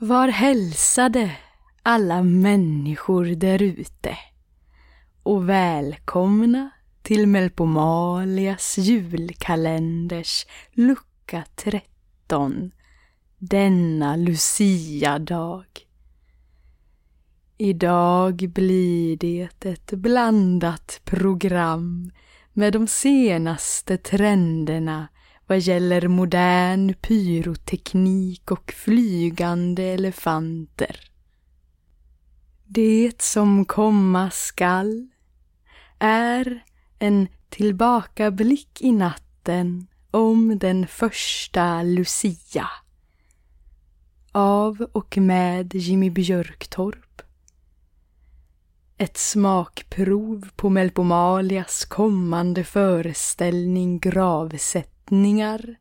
Var hälsade alla människor därute och välkomna till Melpomalias julkalenders lucka 13 denna Lucia-dag. Idag blir det ett blandat program med de senaste trenderna vad gäller modern pyroteknik och flygande elefanter. Det som komma skall är en tillbakablick i natten om den första Lucia av och med Jimmy Björktorp. Ett smakprov på Melpomalias kommande föreställning Gravsätt Gravsättningar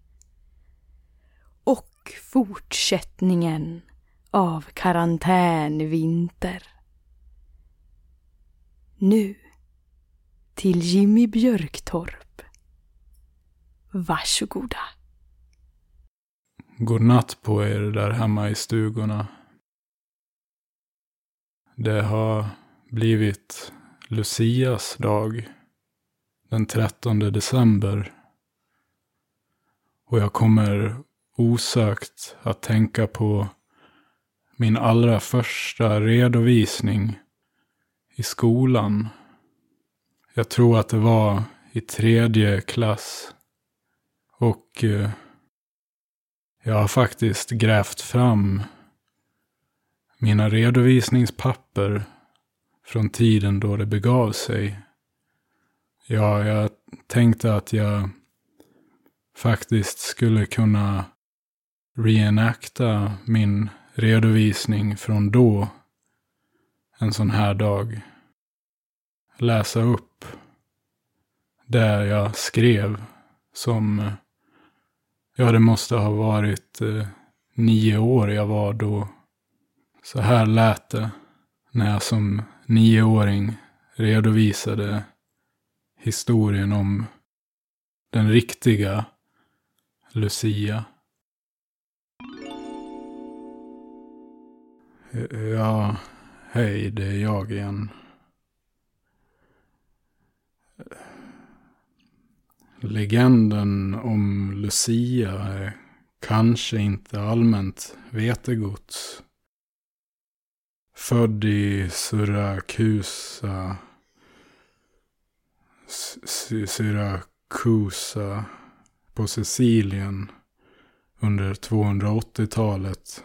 och fortsättningen av Karantänvinter. Nu till Jimmy Björktorp. Varsågoda. God natt på er där hemma i stugorna. Det har blivit Lucias dag. Den 13 december. Och jag kommer osökt att tänka på min allra första redovisning i skolan. Jag tror att det var i tredje klass. Och eh, jag har faktiskt grävt fram mina redovisningspapper från tiden då det begav sig. Ja, jag tänkte att jag faktiskt skulle kunna reenakta min redovisning från då. En sån här dag. Läsa upp där jag skrev som Ja, det måste ha varit eh, nio år jag var då. Så här lät det när jag som nioåring redovisade historien om den riktiga Lucia. Ja, hej, det är jag igen. Legenden om Lucia är kanske inte allmänt vetegods. Född i Syrakusa, Syrakusa på Sicilien under 280-talet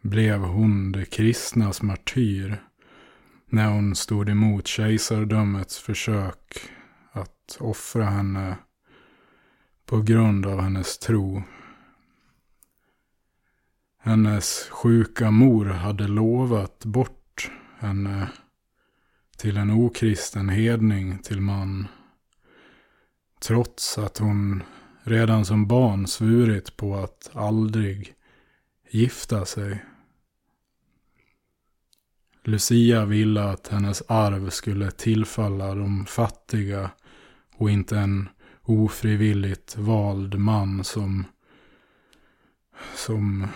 blev hon det kristnas martyr när hon stod emot kejsardömets försök att offra henne på grund av hennes tro. Hennes sjuka mor hade lovat bort henne till en okristen hedning till man. Trots att hon redan som barn svurit på att aldrig gifta sig. Lucia ville att hennes arv skulle tillfalla de fattiga och inte en ofrivilligt vald man som som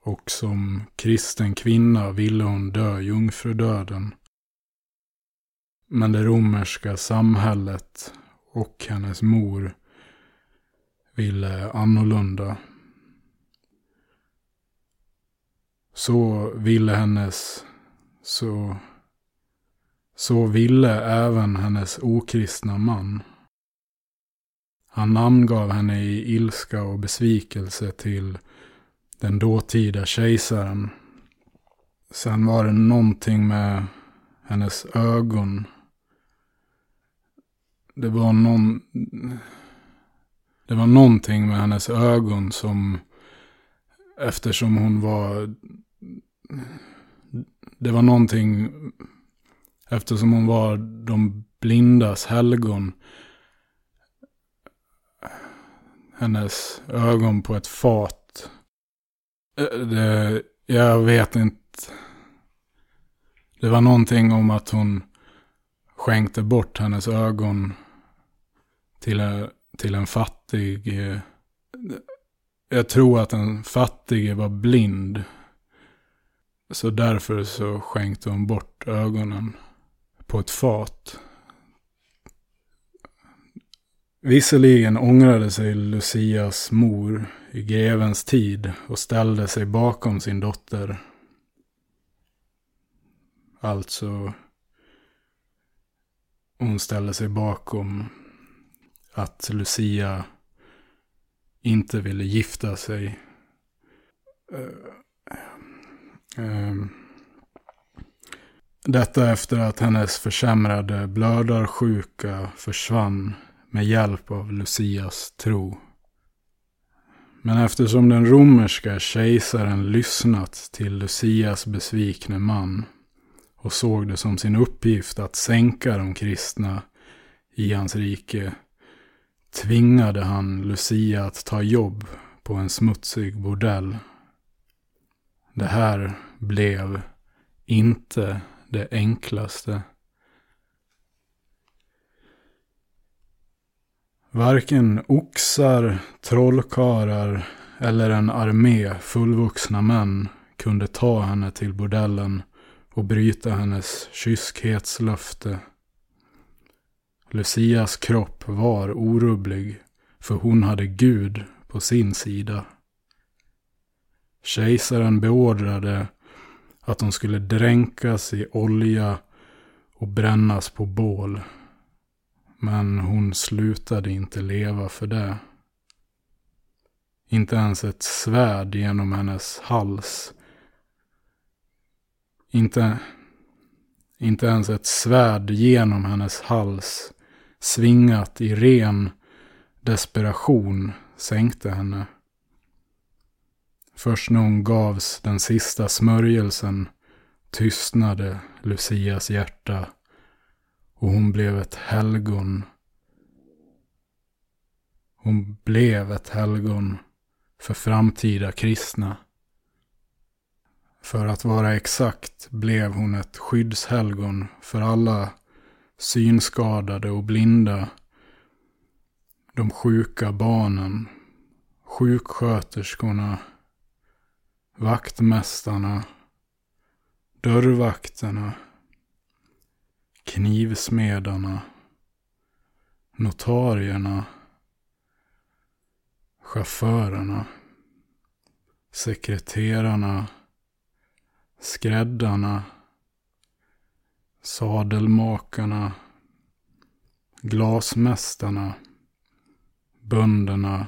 och som kristen kvinna ville hon dö jungfrudöden. Men det romerska samhället och hennes mor ville annorlunda. Så ville hennes så så ville även hennes okristna man. Han namngav henne i ilska och besvikelse till den dåtida kejsaren. Sen var det någonting med hennes ögon. Det var någon... Det var någonting med hennes ögon som... Eftersom hon var... Det var någonting Eftersom hon var de blindas helgon. Hennes ögon på ett fat. Det, jag vet inte. Det var någonting om att hon skänkte bort hennes ögon till, till en fattig. Eh, jag tror att den fattige var blind. Så därför så skänkte hon bort ögonen på ett fat. Visserligen ångrade sig Lucias mor i grevens tid och ställde sig bakom sin dotter. Alltså, hon ställde sig bakom att Lucia inte ville gifta sig. Eh, ehm, detta efter att hennes försämrade blödarsjuka försvann med hjälp av Lucias tro. Men eftersom den romerska kejsaren lyssnat till Lucias besvikne man och såg det som sin uppgift att sänka de kristna i hans rike tvingade han Lucia att ta jobb på en smutsig bordell. Det här blev inte det enklaste. Varken oxar, trollkarlar eller en armé fullvuxna män kunde ta henne till bordellen och bryta hennes kyskhetslöfte. Lucias kropp var orubblig, för hon hade Gud på sin sida. Kejsaren beordrade att hon skulle dränkas i olja och brännas på bål. Men hon slutade inte leva för det. Inte ens ett svärd genom hennes hals. Inte, inte ens ett svärd genom hennes hals svingat i ren desperation sänkte henne. Först när hon gavs den sista smörjelsen tystnade Lucias hjärta och hon blev ett helgon. Hon blev ett helgon för framtida kristna. För att vara exakt blev hon ett skyddshelgon för alla synskadade och blinda, de sjuka barnen, sjuksköterskorna, vaktmästarna, dörrvakterna, knivsmedarna, notarierna, chaufförerna, sekreterarna, skräddarna, sadelmakarna, glasmästarna, bönderna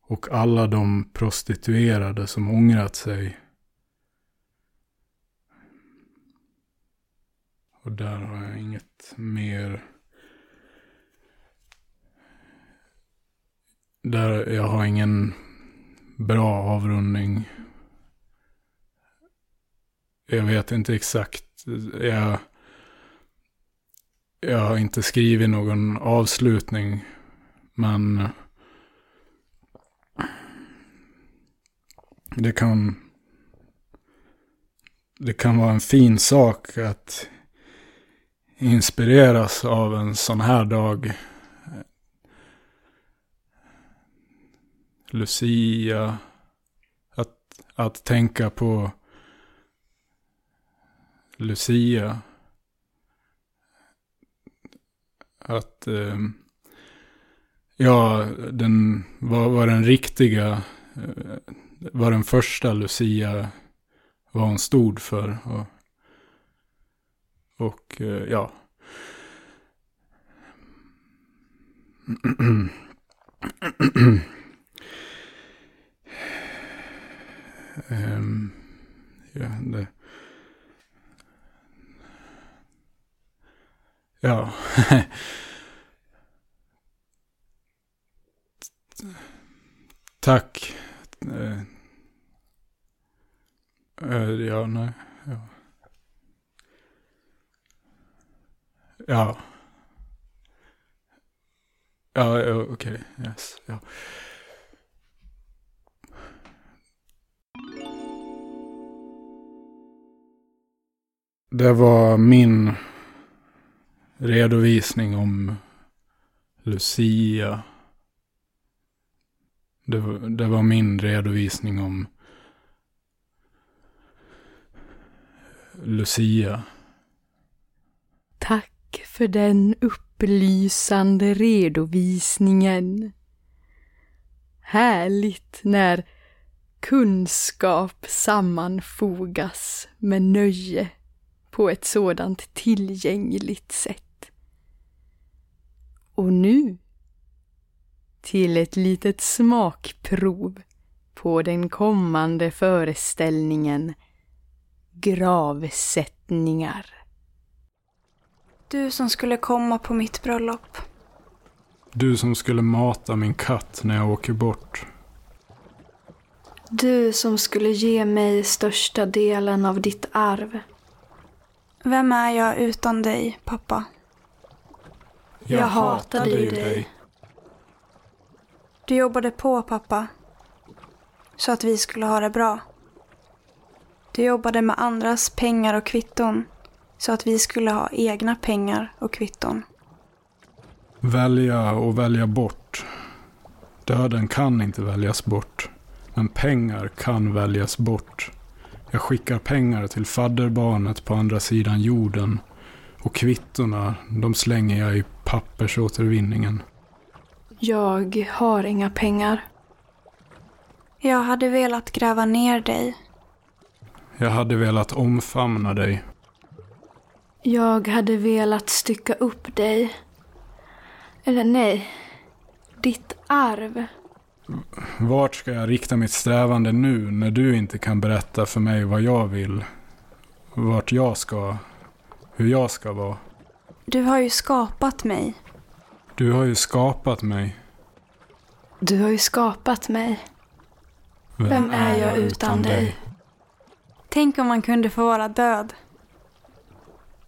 och alla de prostituerade som ångrat sig. Och där har jag inget mer. Där jag har ingen bra avrundning. Jag vet inte exakt. Jag, jag har inte skrivit någon avslutning. Men det kan, det kan vara en fin sak att inspireras av en sån här dag. Lucia. Att, att tänka på Lucia. Att eh, ja, den var, var den riktiga, eh, var den första Lucia vad hon stod för. Och, och eh, ja. um, ja, det. Ja. Tack. Eh, eh, ja, nej. Ja. Ja. Ja, okej. Okay. Yes. Ja. Det var min redovisning om Lucia. Det, var- det var min redovisning om Lucia. Tack för den upplysande redovisningen. Härligt när kunskap sammanfogas med nöje på ett sådant tillgängligt sätt. Och nu till ett litet smakprov på den kommande föreställningen Gravsättningar. Du som skulle komma på mitt bröllop. Du som skulle mata min katt när jag åker bort. Du som skulle ge mig största delen av ditt arv. Vem är jag utan dig, pappa? Jag hatade ju dig. Du jobbade på, pappa. Så att vi skulle ha det bra. Du jobbade med andras pengar och kvitton. Så att vi skulle ha egna pengar och kvitton. Välja och välja bort. Döden kan inte väljas bort. Men pengar kan väljas bort. Jag skickar pengar till fadderbarnet på andra sidan jorden. Och kvittorna, de slänger jag i pappersåtervinningen. Jag har inga pengar. Jag hade velat gräva ner dig. Jag hade velat omfamna dig. Jag hade velat stycka upp dig. Eller nej, ditt arv. Vart ska jag rikta mitt strävande nu när du inte kan berätta för mig vad jag vill? Vart jag ska? Hur jag ska vara? Du har ju skapat mig. Du har ju skapat mig. Du har ju skapat mig. Vem är jag utan dig? Tänk om man kunde få vara död.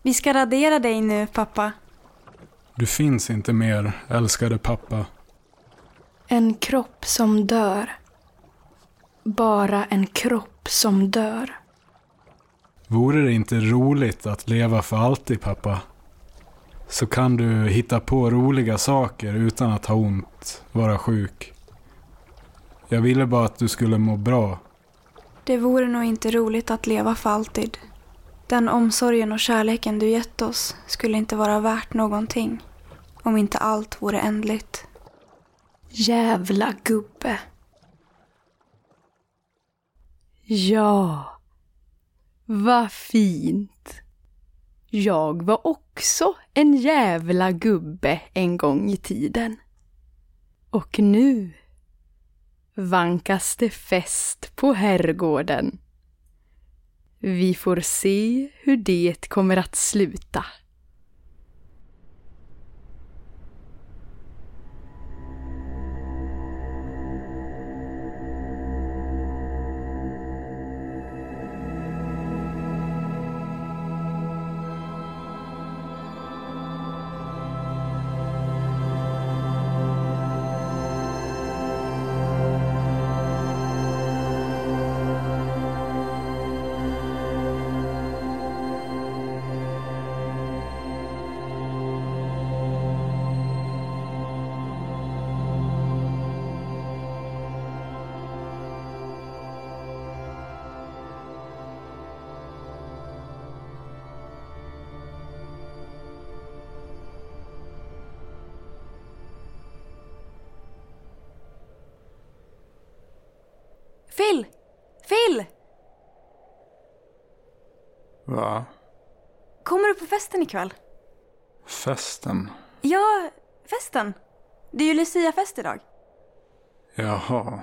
Vi ska radera dig nu, pappa. Du finns inte mer, älskade pappa. En kropp som dör. Bara en kropp som dör. Vore det inte roligt att leva för alltid, pappa? Så kan du hitta på roliga saker utan att ha ont, vara sjuk. Jag ville bara att du skulle må bra. Det vore nog inte roligt att leva för alltid. Den omsorgen och kärleken du gett oss skulle inte vara värt någonting. Om inte allt vore ändligt. Jävla gubbe. Ja, vad fint. Jag var också en jävla gubbe en gång i tiden. Och nu vankas det fest på herrgården. Vi får se hur det kommer att sluta. Va? Kommer du på festen ikväll? Festen? Ja, festen. Det är ju Lucia-fest idag. Jaha.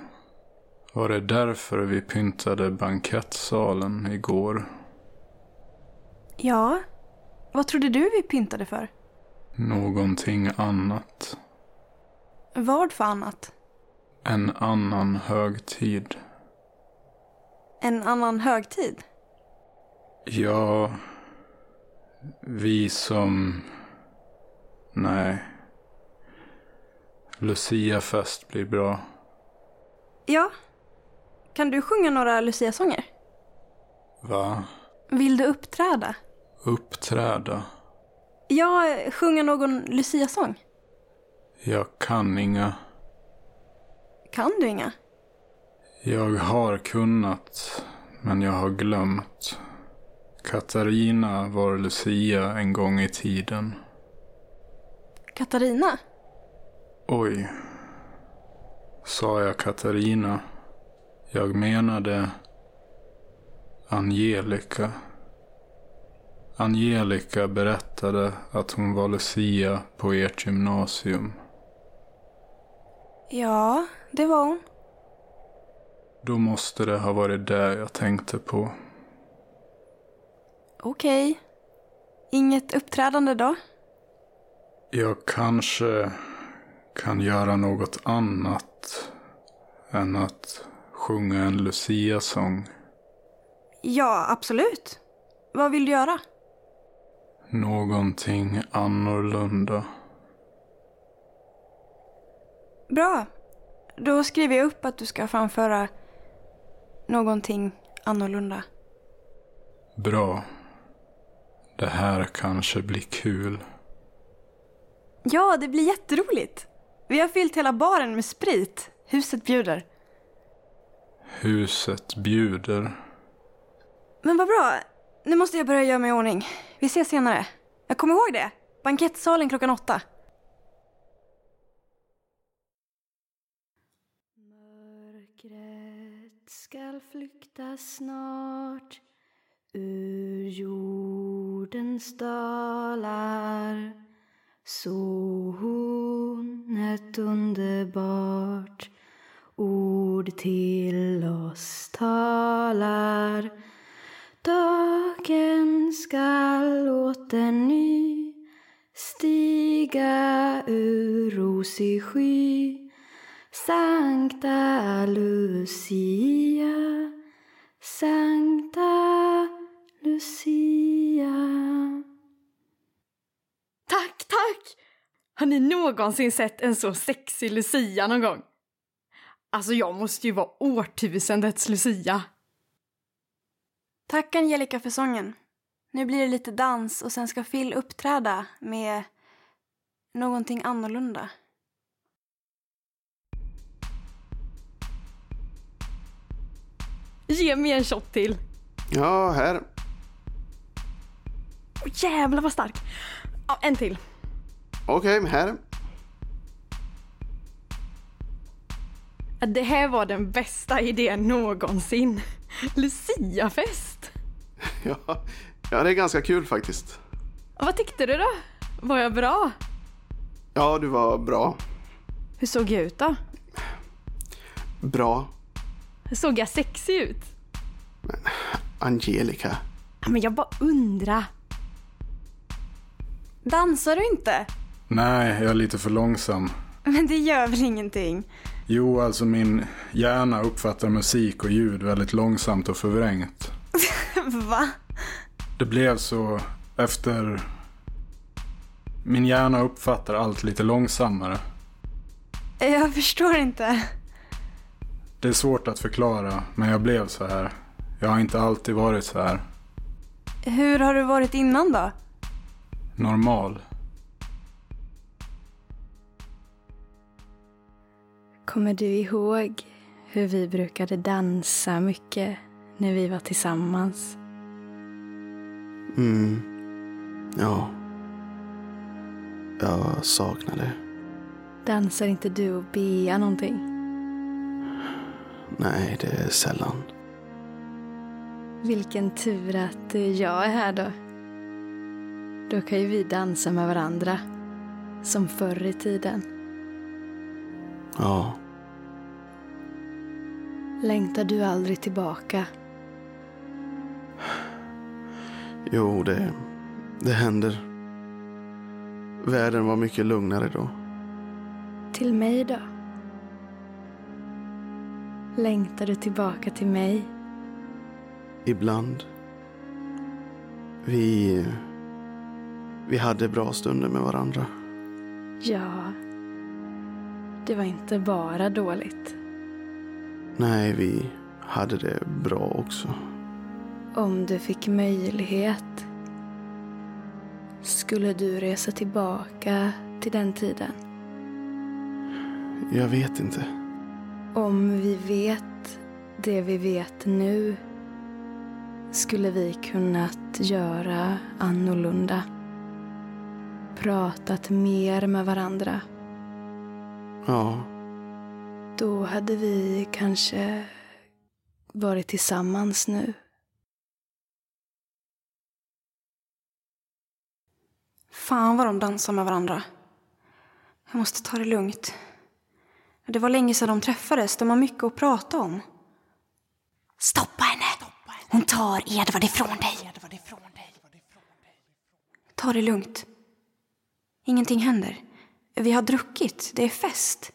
Var det därför vi pyntade bankettsalen igår? Ja. Vad trodde du vi pyntade för? Någonting annat. Vad för annat? En annan högtid. En annan högtid? Ja, vi som... Nej. Luciafest blir bra. Ja. Kan du sjunga några Lucia-sånger? Va? Vill du uppträda? Uppträda? Ja, sjunga någon Lucia-sång. Jag kan inga. Kan du inga? Jag har kunnat, men jag har glömt. Katarina var Lucia en gång i tiden. Katarina? Oj. Sa jag Katarina? Jag menade Angelica. Angelica berättade att hon var Lucia på ert gymnasium. Ja, det var hon. Då måste det ha varit det jag tänkte på. Okej. Inget uppträdande då? Jag kanske kan göra något annat än att sjunga en Lucia-sång. Ja, absolut. Vad vill du göra? Någonting annorlunda. Bra. Då skriver jag upp att du ska framföra någonting annorlunda. Bra. Det här kanske blir kul. Ja, det blir jätteroligt. Vi har fyllt hela baren med sprit. Huset bjuder. Huset bjuder. Men vad bra. Nu måste jag börja göra mig i ordning. Vi ses senare. Jag kommer ihåg det. Bankettsalen klockan åtta. Mörkret skall flykta snart ur jordens dalar så hon ett underbart. Ord till oss talar. Dagen skall åter ny stiga ur rosig sky. Sankta Lucia, Har ni någonsin sett en så sexig Lucia någon gång? Alltså jag måste ju vara årtusendets Lucia. Tack Angelica för sången. Nu blir det lite dans och sen ska Phil uppträda med någonting annorlunda. Ge mig en shot till. Ja, här. Åh jävlar vad stark. Ja, en till. Okej, här. Det här var den bästa idén någonsin. Luciafest! Ja, ja, det är ganska kul faktiskt. Vad tyckte du då? Var jag bra? Ja, du var bra. Hur såg jag ut då? Bra. Såg jag sexig ut? Angelica. Men jag bara undrar. Dansar du inte? Nej, jag är lite för långsam. Men det gör väl ingenting? Jo, alltså min hjärna uppfattar musik och ljud väldigt långsamt och förvrängt. Va? Det blev så efter... Min hjärna uppfattar allt lite långsammare. Jag förstår inte. Det är svårt att förklara, men jag blev så här. Jag har inte alltid varit så här. Hur har du varit innan då? Normal. Kommer du ihåg hur vi brukade dansa mycket när vi var tillsammans? Mm. Ja. Jag saknar det. Dansar inte du och Bea någonting? Nej, det är sällan. Vilken tur att jag är här då. Då kan ju vi dansa med varandra. Som förr i tiden. Ja. Längtar du aldrig tillbaka? Jo, det, det händer. Världen var mycket lugnare då. Till mig då? Längtar du tillbaka till mig? Ibland. Vi... Vi hade bra stunder med varandra. Ja. Det var inte bara dåligt. Nej, vi hade det bra också. Om du fick möjlighet skulle du resa tillbaka till den tiden? Jag vet inte. Om vi vet det vi vet nu skulle vi kunnat göra annorlunda. Pratat mer med varandra. Ja, Då hade vi kanske varit tillsammans nu. Fan vad de dansar med varandra. Jag måste ta det lugnt. Det var länge sedan de träffades. De har mycket att prata om. Stoppa henne! Hon tar Edvard ifrån dig. Ta det lugnt. Ingenting händer. Vi har druckit. Det är fest.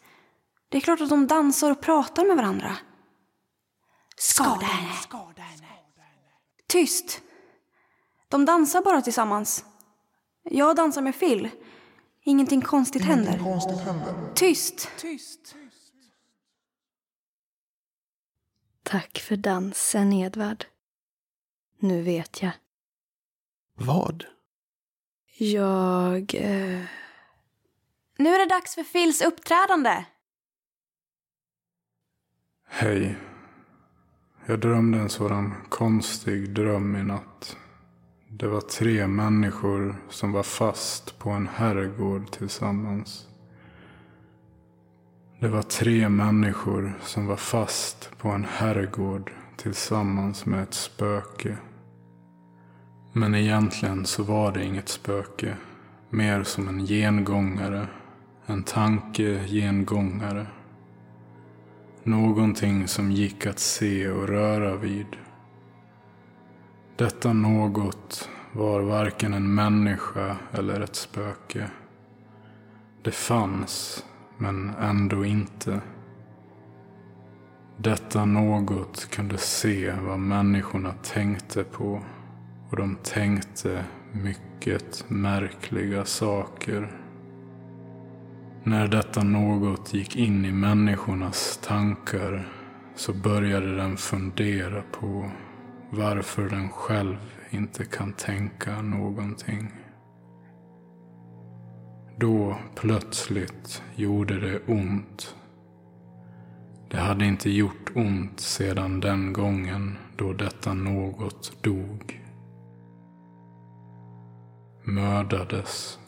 Det är klart att de dansar och pratar med varandra. Skada henne. Tyst! De dansar bara tillsammans. Jag dansar med Phil. Ingenting konstigt händer. Tyst! Tack för dansen, Edvard. Nu vet jag. vad? Jag... Eh... Nu är det dags för Phils uppträdande. Hej. Jag drömde en sådan konstig dröm i natt. Det var tre människor som var fast på en herrgård tillsammans. Det var tre människor som var fast på en herrgård tillsammans med ett spöke. Men egentligen så var det inget spöke. Mer som en gengångare. En tanke-gengångare. Någonting som gick att se och röra vid. Detta något var varken en människa eller ett spöke. Det fanns, men ändå inte. Detta något kunde se vad människorna tänkte på och de tänkte mycket märkliga saker. När detta något gick in i människornas tankar så började den fundera på varför den själv inte kan tänka någonting. Då plötsligt gjorde det ont. Det hade inte gjort ont sedan den gången då detta något dog. Mördades.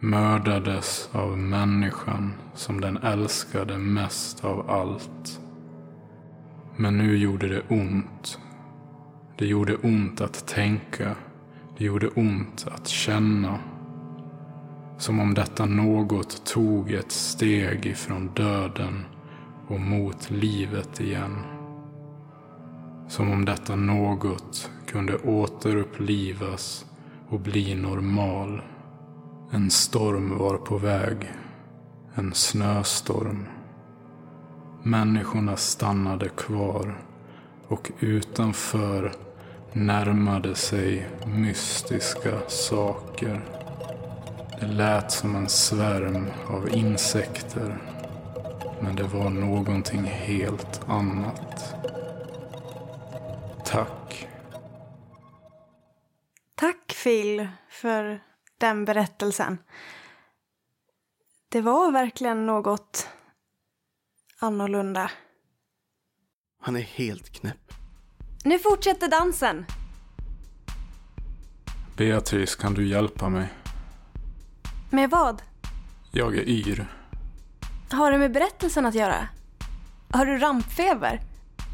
Mördades av människan som den älskade mest av allt. Men nu gjorde det ont. Det gjorde ont att tänka. Det gjorde ont att känna. Som om detta något tog ett steg ifrån döden och mot livet igen. Som om detta något kunde återupplivas och bli normal. En storm var på väg. En snöstorm. Människorna stannade kvar och utanför närmade sig mystiska saker. Det lät som en svärm av insekter. Men det var någonting helt annat. Tack. Tack Phil för den berättelsen. Det var verkligen något annorlunda. Han är helt knäpp. Nu fortsätter dansen. Beatrice, kan du hjälpa mig? Med vad? Jag är yr. Har det med berättelsen att göra? Har du rampfeber?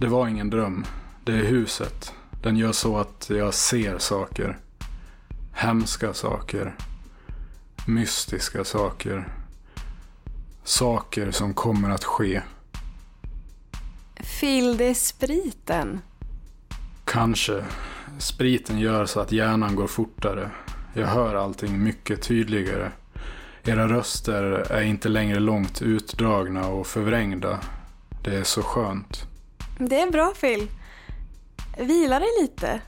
Det var ingen dröm. Det är huset. Den gör så att jag ser saker. Hemska saker. Mystiska saker. Saker som kommer att ske. Phil, det spriten. Kanske. Spriten gör så att hjärnan går fortare. Jag hör allting mycket tydligare. Era röster är inte längre långt utdragna och förvrängda. Det är så skönt. Det är bra Phil. Vila dig lite.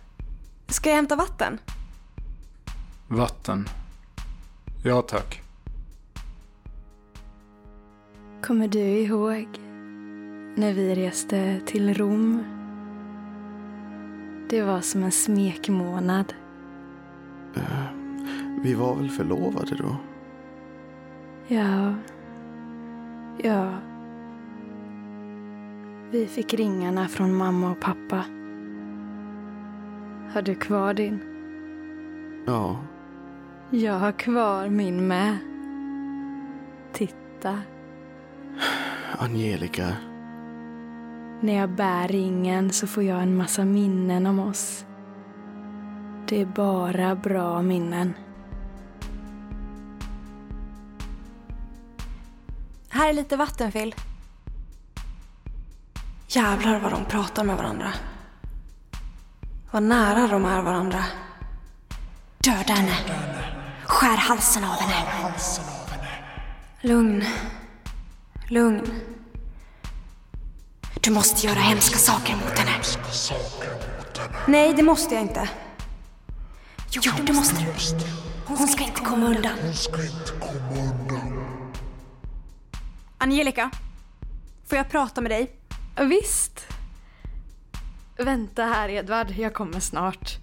Ska jag hämta vatten? Vatten. Ja, tack. Kommer du ihåg när vi reste till Rom? Det var som en smekmånad. Vi var väl förlovade då? Ja. Ja. Vi fick ringarna från mamma och pappa. Har du kvar din? Ja, Jag har kvar min med. Titta, Angelica. när jag bär ringen så får jag en massa minnen om oss. Det är bara bra minnen. Här är lite vatten, Phil. Jävlar vad de pratar med varandra. Vad nära de är varandra. Döda henne. Skär halsen av henne. Lugn. Lugn. Du måste göra hemska saker mot henne. Nej, det måste jag inte. Jo, det måste du. Hon ska inte komma undan. Angelica, får jag prata med dig? Visst. Vänta här Edvard, jag kommer snart.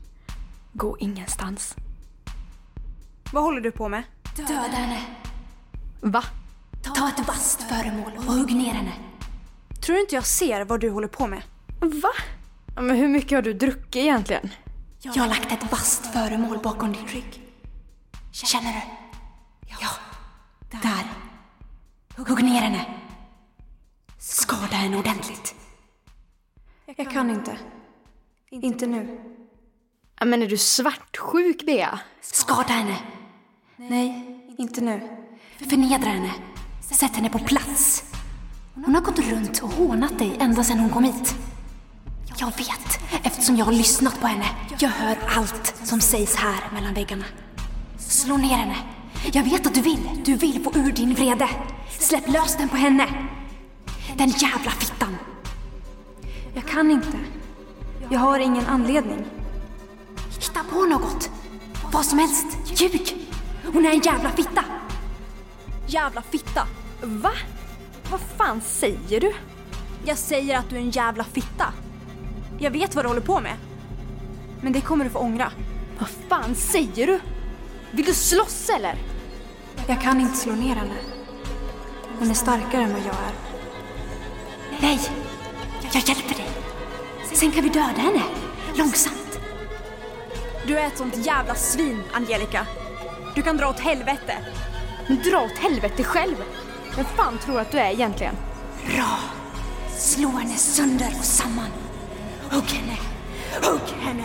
Gå ingenstans. Vad håller du på med? Döda henne. Va? Ta ett vasst föremål och hugg ner henne. Tror du inte jag ser vad du håller på med? Va? Men hur mycket har du druckit egentligen? Jag har lagt ett vasst föremål bakom din rygg. Känner du? Ja. Där. Hugg ner henne. Skada henne ordentligt. Jag kan inte. Inte nu. Men är du svartsjuk Bea? Skada henne. Nej, inte nu. Förnedra henne. Sätt henne på plats. Hon har gått runt och hånat dig ända sedan hon kom hit. Jag vet, eftersom jag har lyssnat på henne. Jag hör allt som sägs här mellan väggarna. Slå ner henne. Jag vet att du vill. Du vill få ur din vrede. Släpp lös den på henne. Den jävla fittan. Jag kan inte. Jag har ingen anledning. Hitta på något. Vad som helst. Ljug. Hon är en jävla fitta. Jävla fitta. Va? Vad fan säger du? Jag säger att du är en jävla fitta. Jag vet vad du håller på med. Men det kommer du få ångra. Vad fan säger du? Vill du slåss eller? Jag kan inte slå ner henne. Hon är starkare än vad jag är. Nej. Jag hjälper dig. Sen kan vi döda henne. Långsamt. Du är ett sånt jävla svin, Angelica. Du kan dra åt helvete. Dra åt helvete själv. Vem fan tror att du är egentligen? Bra. Slå henne sönder och samman. Hugg henne. Hugg henne.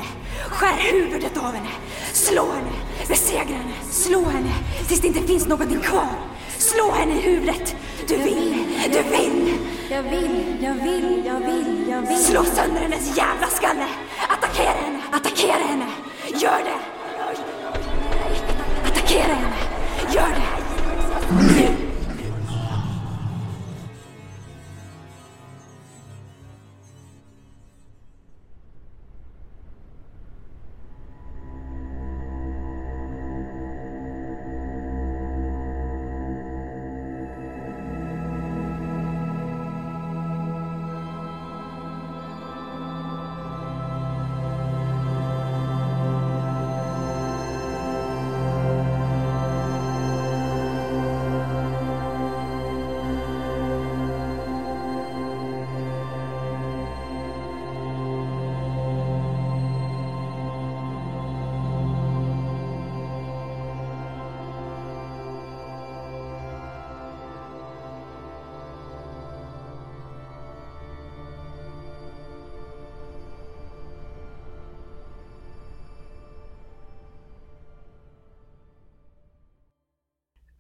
Skär huvudet av henne. Slå henne. Besegra henne. Slå henne tills det inte finns någonting kvar. Slå henne i huvudet. Du vill. Du vill. Jag vill, jag vill, jag vill, jag vill. Slå sönder hennes jävla skalle. Attackera henne. Attackera henne. Gör det. Attackera henne.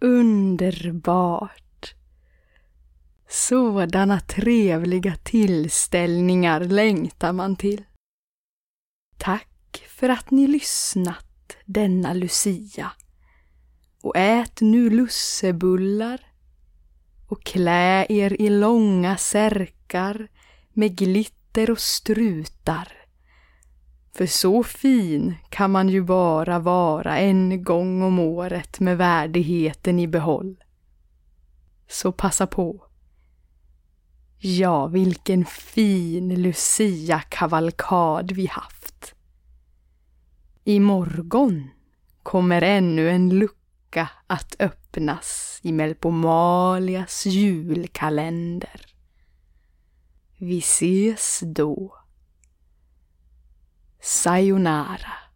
Underbart! Sådana trevliga tillställningar längtar man till. Tack för att ni lyssnat denna Lucia. Och ät nu lussebullar och klä er i långa särkar med glitter och strutar. För så fin kan man ju bara vara en gång om året med värdigheten i behåll. Så passa på. Ja, vilken fin Lucia-kavalkad vi haft. I morgon kommer ännu en lucka att öppnas i Melpomalias julkalender. Vi ses då. Sayonara.